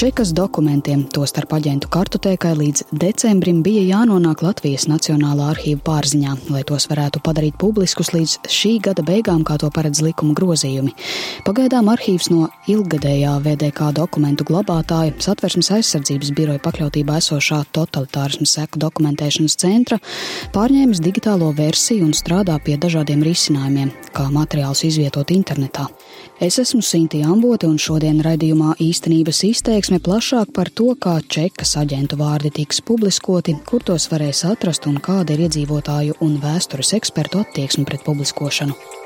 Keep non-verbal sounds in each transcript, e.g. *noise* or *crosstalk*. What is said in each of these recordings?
Čekas dokumentiem, tostarp aģentu kartotēkai, līdz decembrim bija jānonāk Latvijas Nacionālā arhīva pārziņā, lai tos varētu padarīt publiskus līdz šī gada beigām, kā to paredz likuma grozījumi. Pagaidām arhīvs no ilgadējā VDK dokumentu glabātāja satversmes aizsardzības biroja pakļautībā esošā totalitārismu seku dokumentēšanas centra pārņēmis digitālo versiju un strādā pie dažādiem risinājumiem, kā materiālus izvietot internetā. Es esmu Sintīna Ambote un šodien raidījumā īstenības izteiksme plašāk par to, kā čekas aģentu vārdi tiks publiskoti, kur tos varēs atrast un kāda ir iedzīvotāju un vēstures ekspertu attieksme pret publiskošanu.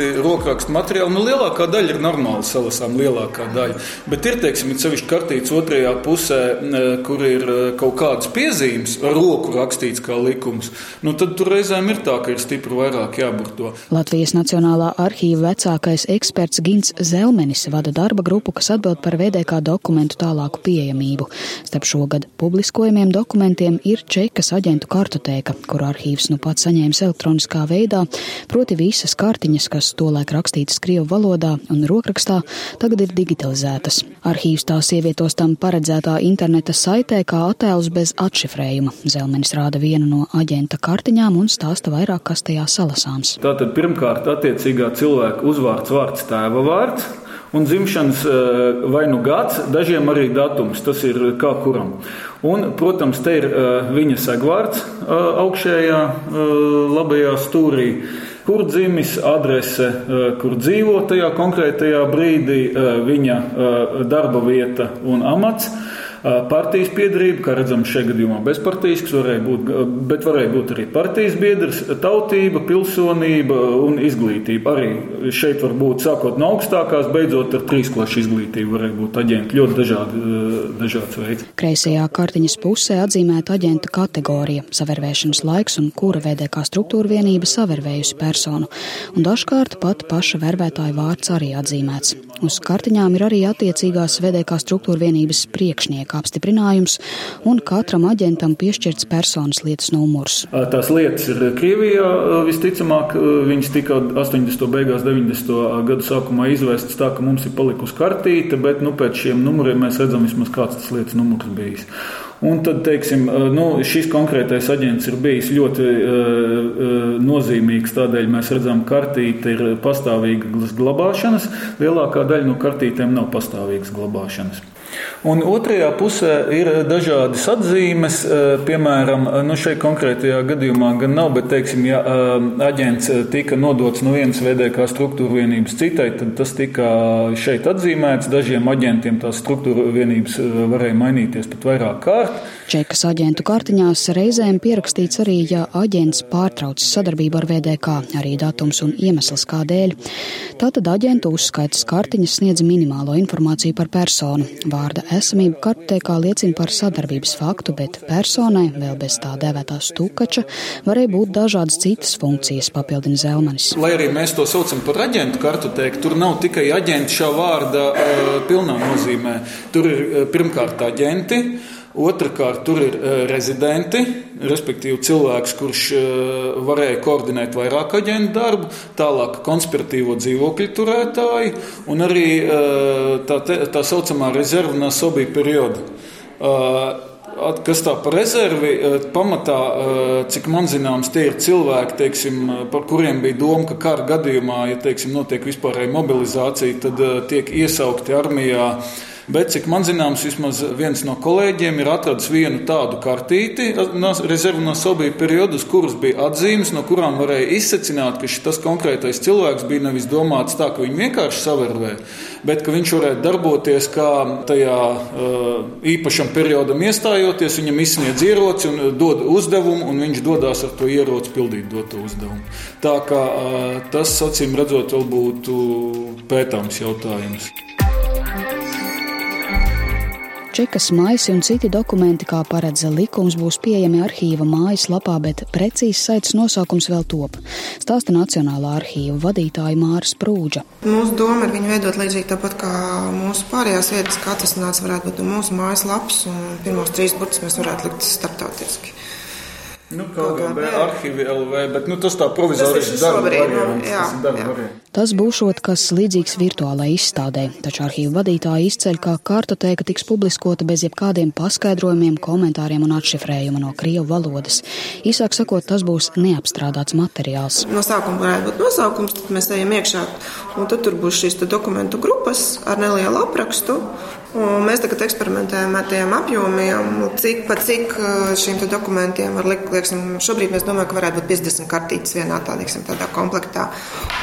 Parasti rokrakstu materiāli. Nu, lielākā daļa ir normāli salasām, lielākā daļa. Bet ir, teiksim, sevišķi kartīts otrajā pusē, kur ir e, kaut kādas piezīmes ar roku rakstīts kā likums. Nu, tad tur reizēm ir tā, ka ir stipri vairāk jāburto. Latvijas Nacionālā arhīva vecākais eksperts Gins Zelmenis vada darba grupu, kas atbild par VDK dokumentu tālāku pieejamību. Starp šogad publiskojumiem dokumentiem ir Čekas aģentu kartotēka, kur arhīvs nu pats saņēmis elektroniskā veidā, proti visas kartiņas, kas kuras tolaik rakstītas Krievu valodā un rokrakstā, tagad ir digitalizētas. Arhīvs tās ievietos tam paredzētā interneta saitē kā attēlus bez atšifrējuma. Zelmenis rāda vienu no aģenta kartiņām un stāsta vairāk, kas tajā salasāms. Tātad pirmkārt attiecīgā cilvēka uzvārds, vārds, tēva vārds un dzimšanas eh, vai nu gads, dažiem arī datums. Tas ir kā kuram. Un, protams, te ir eh, viņa segvārds eh, augšējā labajā stūrī kur dzimis, adrese, eh, kur dzīvo tajā konkrētajā brīdī, eh, viņa eh, darba vieta un amats. Partijas piedarība, kā redzam, šajā gadījumā bezpartijisks, varēja būt, bet varēja būt arī partijas biedrs, tautība, pilsonība un izglītība. Arī šeit var būt sākot no augstākās, beidzot ar trīsklašu izglītību, varēja būt aģenti ļoti dažādi, dažāds veids. Kreisajā kartiņas pusē atzīmēta aģenta kategorija, savērvēšanas laiks un kura VDK struktūra vienība savērvējusi personu, un dažkārt pat paša vervētāja vārds arī atzīmēts. Uz kartiņām ir arī attiecīgās VDK struktūra vienības priekšnieks tiek apstiprinājums, un katram aģentam piešķirts personas lietas numurs. Tās lietas ir Krievijā visticamāk, viņas tika 80. beigās, 90. gadu sākumā izvēstas tā, ka mums ir palikusi kartīte, bet nu, pēc šiem numuriem mēs redzam vismaz kāds tas lietas numurs bijis. Un tad, teiksim, nu, šis konkrētais aģents ir bijis ļoti uh, nozīmīgs. Tādēļ mēs redzam, ka kartīte ir pastāvīgas glabāšanas. Lielākā daļa no kartītēm nav pastāvīgas glabāšanas. Un otrajā pusē ir dažādas atzīmes, eh, piemēram, nu šeit konkrētajā gadījumā gan nav, bet, teiksim, ja eh, aģents tika nodots no vienas VDK struktūra vienības citai, tad tas tika šeit atzīmēts. Dažiem aģentiem tās struktūra vienības eh, varēja mainīties pat vairāk kārt. Čekas aģentu kartiņās reizēm pierakstīts arī, ja aģents pārtrauc sadarbību ar VDK, arī datums un iemesls kādēļ. Tātad aģentu uzskaitas kartiņas sniedz minimālo informāciju par personu. Vārda esamība kartotēkā liecina par sadarbības faktu, bet personai, vēl bez tā dēvētā stukača, varēja būt dažādas citas funkcijas, papildina Zelmanis. Lai arī mēs to saucam par aģentu kartotēku, tur nav tikai aģenti šā vārda uh, pilnā nozīmē. Tur ir uh, pirmkārt aģenti. Otrakārt, tur ir uh, rezidenti, respektīvi cilvēks, kurš uh, varēja koordinēt vairāk aģentu darbu, tālāk konspiratīvo dzīvokļu turētāji un arī uh, tā, te, tā saucamā rezervnā sobija perioda. Kas tā par rezervi, pamatā, cik man zināms, tie ir cilvēki, teiksim, par kuriem bija doma, ka kara gadījumā, ja teiksim, notiek vispārēja mobilizācija, tad tiek iesaukti armijā Bet, cik man zināms, vismaz viens no kolēģiem ir atradis vienu tādu kartīti, rezervu no sobiju periodus, kuras bija atzīmes, no kurām varēja izsecināt, ka šis konkrētais cilvēks bija nevis domāts tā, ka viņu vienkārši savervē, bet ka viņš varētu darboties kā tajā uh, īpašam periodam iestājoties, viņam izsniedz ieroci un dod uzdevumu, un viņš dodas ar to ieroci pildīt doto uzdevumu. Tā kā uh, tas, acīm redzot, vēl būtu pētāms jautājums. Čekas maisi un citi dokumenti, kā paredz likums, būs pieejami arhīva mājaslapā, bet precīzs saites nosaukums vēl top. Stāsta Nacionālā arhīva vadītāja Māra Sprūdža. Mūsu doma ir viņu veidot līdzīgi tāpat kā mūsu pārējās vietas, ka atrasināts varētu būt mūsu mājaslaps, un pirmos trīs burtus mēs varētu likt starptautiski. Nu, KGB arhīvi LV, bet nu, tas tā provizoriski darba variants. Jā, tas ir darba jā. variants. Tas būšot kas līdzīgs virtuālai izstādē, taču arhīvu vadītāji izceļ, ka kartoteka tiks publiskota bez jebkādiem paskaidrojumiem, komentāriem un atšifrējuma no krievu valodas. Īsāk sakot, tas būs neapstrādāts materiāls. No sākuma varētu būt nosaukums, tad mēs ejam iekšā. Un tad tur būs šīs te dokumentu grupas ar nelielu aprakstu. Un mēs tagad eksperimentējam ar tiem apjomiem, cik pa cik eh, šiem dokumentiem var likt. Lieksim, šobrīd mēs domājam, ka varētu būt 50 kartītes vienā tā, lieksim, tādā komplektā.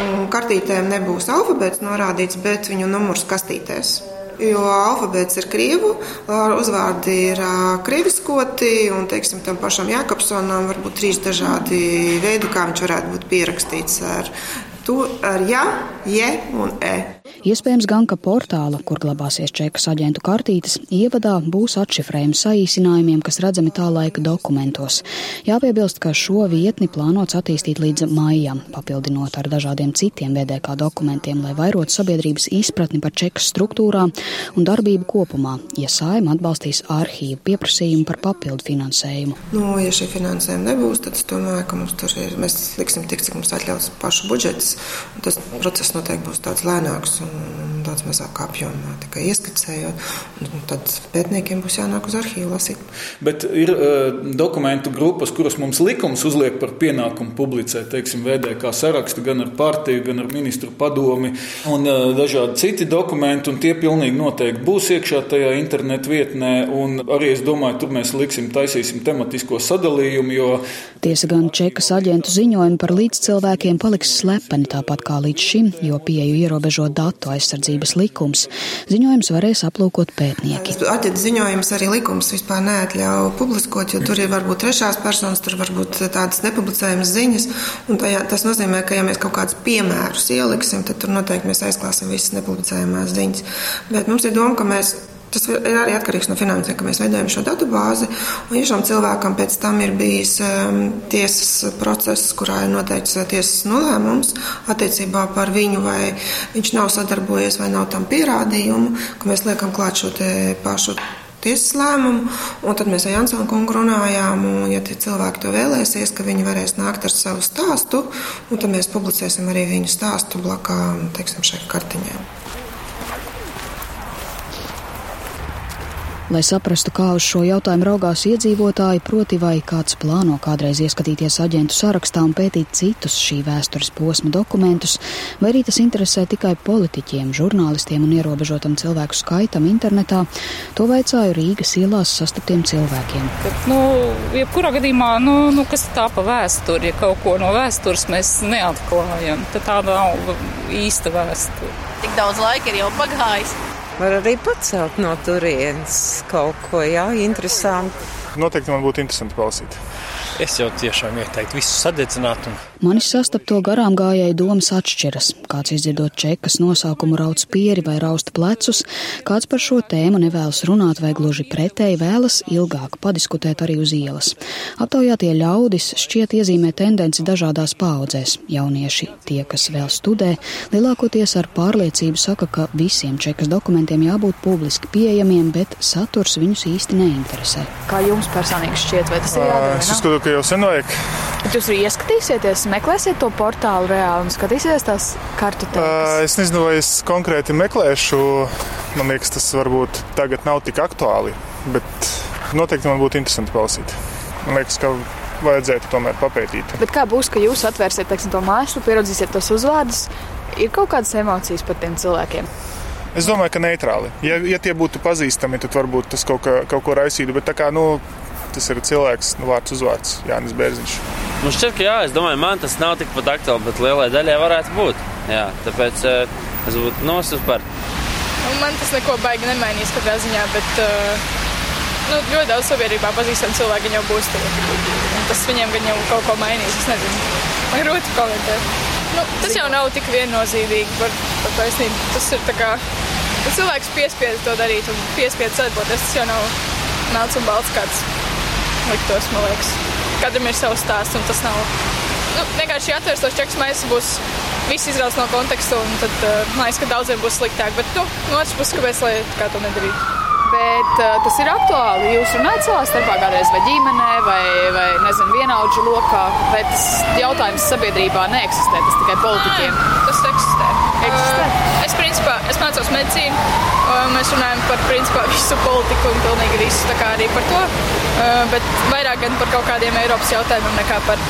Un kartītēm nebūs alfabēts norādīts, bet viņu numurs kastītēs. Jo alfabēts ir krievu, uzvārdi ir ā, krieviskoti, un teiksim, tam pašam Jākapsonam var būt trīs dažādi veidi, kā viņš varētu būt pierakstīts ar to, ar ja, je un e. Iespējams, gan ka portāla, kur glabāsies čekas aģentu kartītes, ievadā būs atšifrējumi saīsinājumiem, kas redzami tā laika dokumentos. Jāpiebilst, ka šo vietni plānots attīstīt līdz maijam, papildinot ar dažādiem citiem VDK dokumentiem, lai vairotu sabiedrības izpratni par čekas struktūrām un darbību kopumā, ja saima atbalstīs arhīvu pieprasījumu par papildu finansējumu. Nu, ja šī finansējuma nebūs, tad es domāju, ka mums tur ir, mēs liksim tik, cik mums atļauts pašu budžets. Tas process noteikti būs tāds lēnāks un daudz mazāk apjomā, tikai ieskicējot. Un Tad pētniekiem būs jānāk uz arhīvu lasīt. Bet ir uh, dokumentu grupas, kuras mums likums uzliek par pienākumu publicēt, teiksim, VDK sarakstu gan ar partiju, gan ar ministru padomi un uh, dažādi citi dokumenti, un tie pilnīgi noteikti būs iekšā tajā internetu vietnē, un arī es domāju, tur mēs liksim, taisīsim tematisko sadalījumu, jo Tiesa gan čekas aģentu ziņojumi par līdzcilvēkiem paliks slepeni tāpat kā līdz šim, jo pieeju ierobežo datu aizsardzības likums. Ziņojums varēs aplūkot pētnieki. Aģenta ziņojums arī likums vispār neatļauj publiskot, jo tur ir varbūt trešās personas, tur var būt tādas nepublicējamas ziņas. Tajā, tas nozīmē, ka ja mēs kaut kādus piemērus ieliksim, tad tur noteikti mēs aizklāsim visas nepublicējamās ziņas. Bet mums ir doma, ka mēs. Tas ir arī atkarīgs no finansēm, ka mēs veidojam šo datu bāzi. Šam cilvēkam pēc tam ir bijis um, tiesas process, kurā ir noteikts uh, tiesas nolēmums attiecībā par viņu, vai viņš nav sadarbojies vai nav tam pierādījumu, ka mēs liekam klāt šo pašu tiesas lēmumu, un tad mēs ar Jansonu kungu runājām, un ja cilvēki to vēlēsies, ka viņi varēs nākt ar savu stāstu, tad mēs publicēsim arī viņu stāstu blakām, teiksim, šai kartiņai. Lai saprastu, kā uz šo jautājumu raugās iedzīvotāji, proti vai kāds plāno kādreiz ieskatīties aģentu sarakstā un pētīt citus šī vēstures posma dokumentus, vai arī tas interesē tikai politiķiem, žurnālistiem un ierobežotam cilvēku skaitam internetā, to vaicāju Rīgas ielās sastaptiem cilvēkiem. Bet, nu, jebkurā gadījumā, nu, nu, kas tā pa vēsturi, ja kaut ko no vēstures mēs neatklājam, tad tā nav īsta vēsture. Tik daudz laika ir jau pagājis. Var arī pacelt no turienes kaut ko, jā, interesantu. Noteikti man būtu interesanti palasīt. Es jau tiešām ieteiktu visu sadedzināt. Un... Manis sastapto garām gājēju domas atšķiras. Kāds izdzirdot čekas nosaukumu rauc pieri vai rausta plecus, kāds par šo tēmu nevēlas runāt vai gluži pretēji vēlas ilgāk padiskutēt arī uz ielas. Aptaujātie ļaudis šķiet iezīmē tendenci dažādās paudzēs. Jaunieši, tie, kas vēl studē, lielākoties ar pārliecību saka, ka visiem čekas dokumentiem jābūt publiski pieejamiem, bet saturs viņus īsti neinteresē. Kā jums personīgi šķiet, vai tas ir jādara? Ka jau sen vajag. Bet jūs arī ieskatīsieties, meklēsiet to portālu reāli un skatīsieties tās kartotēkas. Es nezinu, vai es konkrēti meklēšu. Man liekas, tas varbūt tagad nav tik aktuāli, bet noteikti man būtu interesanti palasīt. Man liekas, ka vajadzētu tomēr papētīt. Bet kā būs, ka jūs atvērsiet teiksim, to mājaslapu, pieradzīsiet tos uzvārdus? Ir kaut kādas emocijas par tiem cilvēkiem. Es domāju, ka neitrāli. Ja, ja tie būtu pazīstami, tad varbūt tas kaut, kā, kaut ko raisītu. Bet tā kā nu, tas ir cilvēks, nu, vārds uzvārds Jānis Bērziņš. Nu, šķiet, ka jā, es domāju, man tas nav tikpat aktuāli, bet lielai daļai varētu būt. Jā, tāpēc uh, es būtu nosis par. Nu, man tas neko baigi nemainīs katrā ziņā, bet uh, nu, ļoti daudz sabiedrībā pazīstami cilvēki jau būs tur. Un Tas viņiem gan jau kaut ko mainīs. Es nezinu, man grūti komentēt. Nu, tas jau nav tik viennozīmīgi par, par taisnību. Tas ir tā kā cilvēks piespiež to darīt un piespiež sadarboties. Tas jau nav melns un balts kāds liktos, man liekas. Katram ir savs stāsts, un tas nav. Nu, vienkārši atvērs tos čekus maisus, būs viss izrauts no konteksta, un tad uh, man liekas, ka daudziem būs sliktāk. Bet, nu, no otras puses, kāpēc lai kā to nedarītu? Bet uh, tas ir aktuāli. Jūs runājat savā starpā kādreiz vai ģimenē, vai, vai nezinu, vienaudžu lokā, vai tas jautājums sabiedrībā neeksistē, tas tikai politiķiem? Tas eksistē. Eksistē? Uh, es, mācos medicīnu, mēs runājam par principā visu politiku un pilnīgi visu, tā kā arī par to, uh, bet vairāk gan par kaut kādiem Eiropas jautājumiem nekā par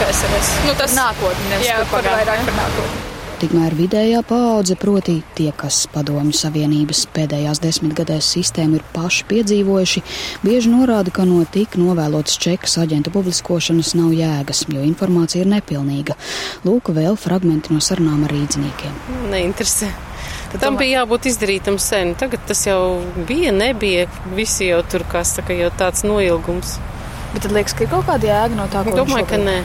PSRS. Nu, tas nākotni, nevis jā, par pagātni, vairāk ja? par nākotni. Tikmēr vidējā paudze, proti tie, kas padomju savienības pēdējās desmitgadēs sistēmu ir paši piedzīvojuši, bieži norāda, ka no tik novēlotas čekas aģentu publiskošanas nav jēgas, jo informācija ir nepilnīga. Lūk, vēl fragmenti no sarunām ar rīdziniekiem. Neinteresē. Tam bija jābūt izdarītam sen. Tagad tas jau bija, nebija. Visi jau tur, kā saka, jau tāds noilgums. Bet tad liekas, ka ir kaut kāda jēga no tā, ko Domāju, ka nē.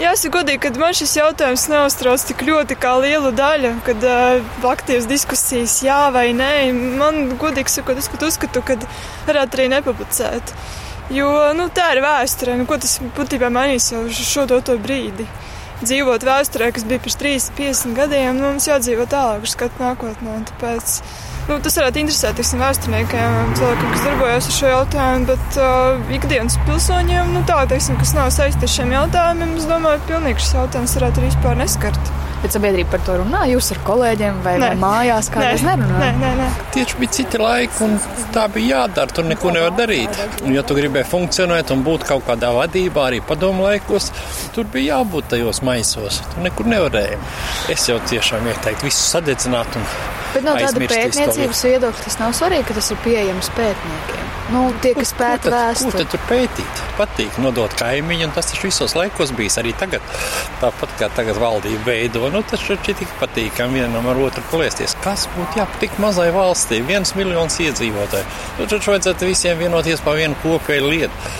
Jāsaka, godīgi, ka man šis jautājums neuztrauc tik ļoti kā liela daļa, kad uh, aktīvas diskusijas jā vai nē. Man, godīgi sakot, es pat uzskatu, ka varētu arī nepublicēt. Jo nu, tā ir vēsture, nu, ko tas būtībā mainīs jau šo doto brīdi. Dzīvot vēsturē, kas bija pirms 30, 50 gadiem, nu, mums jādzīvo tālāk, uz skatu nākotnē. Tāpēc nu, tas varētu interesēt tiksim, vēsturniekiem, cilvēkiem, kas darbojas ar šo jautājumu, bet uh, ikdienas pilsoņiem, nu, tā, teiksim, kas nav saistīti ar šiem jautājumiem, es domāju, pilnīgi šis jautājums varētu arī vispār neskart. Bet sabiedrība par to runā. Jūs ar kolēģiem vai, Nē. vai mājās kādreiz nerunājat? Nē, nē, nē. Tieši bija citi laiki, un tā bija jādara. Tur neko nevar darīt. Un, ja tu gribēji funkcionēt un būt kaut kādā vadībā, arī padomu laikos, tur bija jābūt tajos maisos. Tur nekur nevarēja. Es jau tiešām ieteiktu visu sadedzināt. Un Bet no tāda pētniecības viedokļa tas nav svarīgi, ka tas ir pieejams pētniekiem. Nu, tie, kas pēta Ko tad vēsturi. tur pētīt? Patīk nodot kaimiņu, un tas taču visos laikos bijis arī tagad. Tāpat kā tagad valdība veido, nu tas taču ir tik patīkami vienam ar otru plēsties. Kas būtu jābūt tik mazai valstī, viens miljons iedzīvotāju? Nu, taču vajadzētu visiem vienoties par vienu kopēju lietu.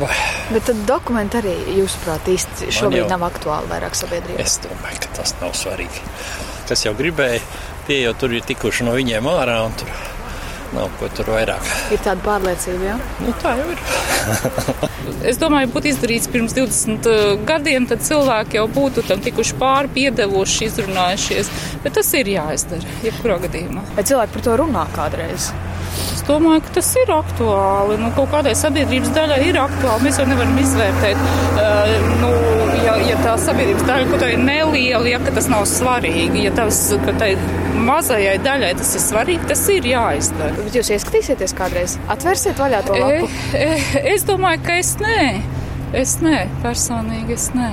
Vai, Bet tad dokumenti arī, jūsuprāt, īsti šobrīd jau- nav aktuāli vairāk sabiedrībā. es domāju, ka tas nav svarīgi. Kas jau gribēja, tie jau tur ir tikuši no viņiem ārā, un tur nav ko tur vairāk. Ir tāda pārliecība, jā? Nu, tā jau ir. *laughs* Es domāju, būtu izdarīts pirms 20 gadiem, tad cilvēki jau būtu tam tikuši pāri, piedevuši, izrunājušies. Bet tas ir jāizdara, jebkurā gadījumā. Vai cilvēki par to runā kādreiz? Es domāju, ka tas ir aktuāli. Nu, kaut kādai sabiedrības daļai ir aktuāli. Mēs jau nevaram izvērtēt, uh, nu, ja, ja tā sabiedrības daļa kaut kā ir neliela, ja ka tas nav svarīgi. Ja tas, ka tai mazajai daļai tas ir svarīgi, tas ir jāizdara. Bet jūs ieskatīsieties kādreiz? Atvērsiet vaļā to lapu. E, e, es domāju, ka es nē. Es nē, personīgi es nē.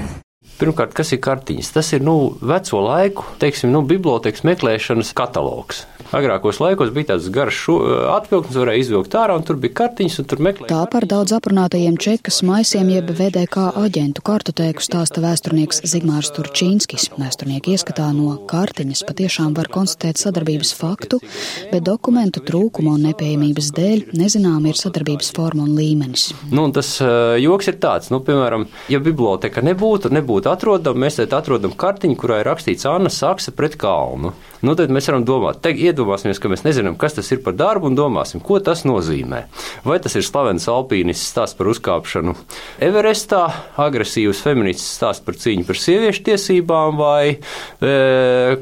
Pirmkārt, kas ir kartiņas? Tas ir nu, veco laiku, teiksim, nu, bibliotekas meklēšanas katalogs. Agrākos laikos bija tāds garš šo- atvilknis, varēja izvilkt ārā, un tur bija kartiņas, un tur meklēja. Tā par daudz aprunātajiem čekas maisiem jeb VDK aģentu kartotēku stāsta vēsturnieks Zigmārs Turčīnskis. Vēsturnieki ieskatā no kartiņas patiešām var konstatēt sadarbības faktu, bet dokumentu trūkuma un nepieejamības dēļ nezinām ir sadarbības forma un līmenis. Nu, un tas uh, joks ir tāds, nu, piemēram, ja biblioteka nebūtu, nebūtu atrodama, mēs te atrodam kartiņu, kurā ir rakstīts Anna Saksa pret kalnu. Nu, tad mēs varam domāt, te iedomāsimies, ka mēs nezinām, kas tas ir par darbu, un domāsim, ko tas nozīmē. Vai tas ir slavens alpīnists stāsts par uzkāpšanu Everestā, agresīvs feminists stāsts par cīņu par sieviešu tiesībām, vai e,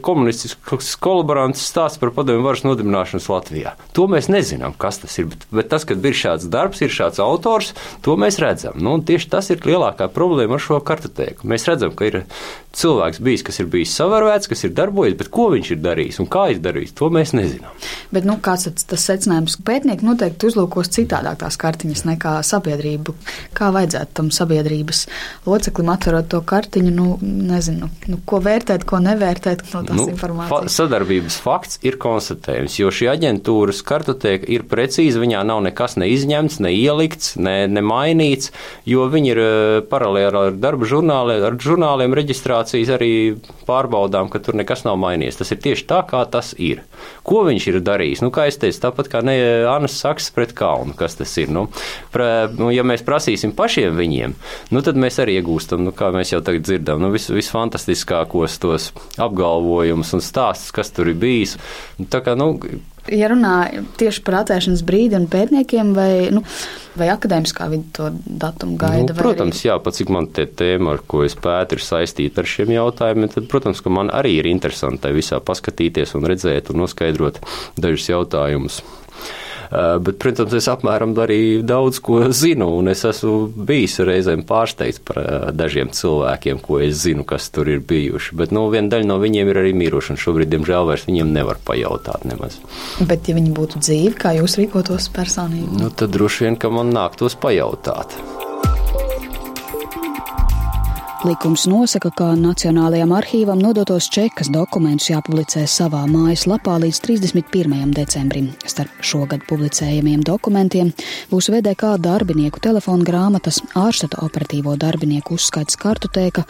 komunistisks kolaborants stāsts par padomju varas nodibināšanas Latvijā. To mēs nezinām, kas tas ir, bet, bet tas, ka ir šāds darbs, ir šāds autors, to mēs redzam. Nu, tieši tas ir lielākā problēma ar šo kartotēku. Mēs redzam, ka ir cilvēks bijis, kas ir bijis savārvēts, kas ir darbojies, bet ko viņš ir darījis un kā izdarījis, to mēs nezinām. Bet nu, kāds tad tas secinājums? Pētnieki noteikti uzlūkos citādāk tās kartiņas nekā sabiedrību. Kā vajadzētu tam sabiedrības loceklim atverot to kartiņu, nu, nezinu, nu, ko vērtēt, ko nevērtēt no tās nu, fa informācijas. sadarbības fakts ir konstatējums, jo šī aģentūras kartoteka ir precīza, viņā nav nekas neizņemts, ne ielikts, ne, ne mainīts, jo viņi ir eh, paralēli ar darba žurnāliem, ar žurnāliem reģistrācijas arī pārbaudām, ka tur nekas nav mainījies. Tas ir tieši tā, kā tas ir. Ko viņš ir darījis? Nu, kā es teicu, tāpat kā ne Annas Saks pret kalnu, kas tas ir. Nu, pra, nu, ja mēs prasīsim pašiem viņiem, nu, tad mēs arī iegūstam, nu, kā mēs jau tagad dzirdam, nu, vis, visfantastiskākos tos apgalvojumus un stāstus, kas tur ir bijis. Nu, kā, nu, Ja runā tieši par atvēršanas brīdi un pētniekiem, vai, nu, vai akadēmiskā vidi to datumu gaida? Nu, protams, jā, pat cik man tie tēma, ar ko es pētu, ir saistīta ar šiem jautājumiem, tad, protams, ka man arī ir interesanti visā paskatīties un redzēt un noskaidrot dažus jautājumus. Bet, protams, es apmēram arī daudz ko *laughs* zinu, un es esmu bijis reizēm pārsteigts par dažiem cilvēkiem, ko es zinu, kas tur ir bijuši. Bet nu, viena daļa no viņiem ir arī miruši, un šobrīd, diemžēl, vairs viņiem nevar pajautāt nemaz. Bet, ja viņi būtu dzīvi, kā jūs rīkotos personīgi? Nu, tad droši vien, ka man nāktos pajautāt. Likums nosaka, ka Nacionālajam arhīvam nodotos čekas dokumentus jāpublicē savā mājaslapā līdz 31. decembrim. Starp šogad publicējamiem dokumentiem būs VDK darbinieku telefona grāmatas, ārštata operatīvo darbinieku uzskaits kartotēka,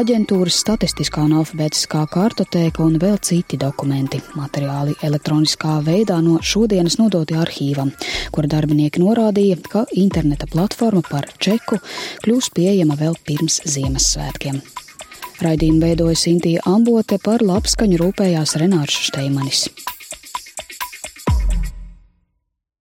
aģentūras statistiskā un alfabētiskā kartotēka un vēl citi dokumenti. Materiāli elektroniskā veidā no šodienas nodoti arhīvam, kura darbinieki norādīja, ka interneta platforma par čeku kļūs pieejama vēl pirms Ziemassvētkiem svētkiem. Raidījumu veidoja Sintīja Ambote par labskaņu rūpējās Renārs Šteimanis.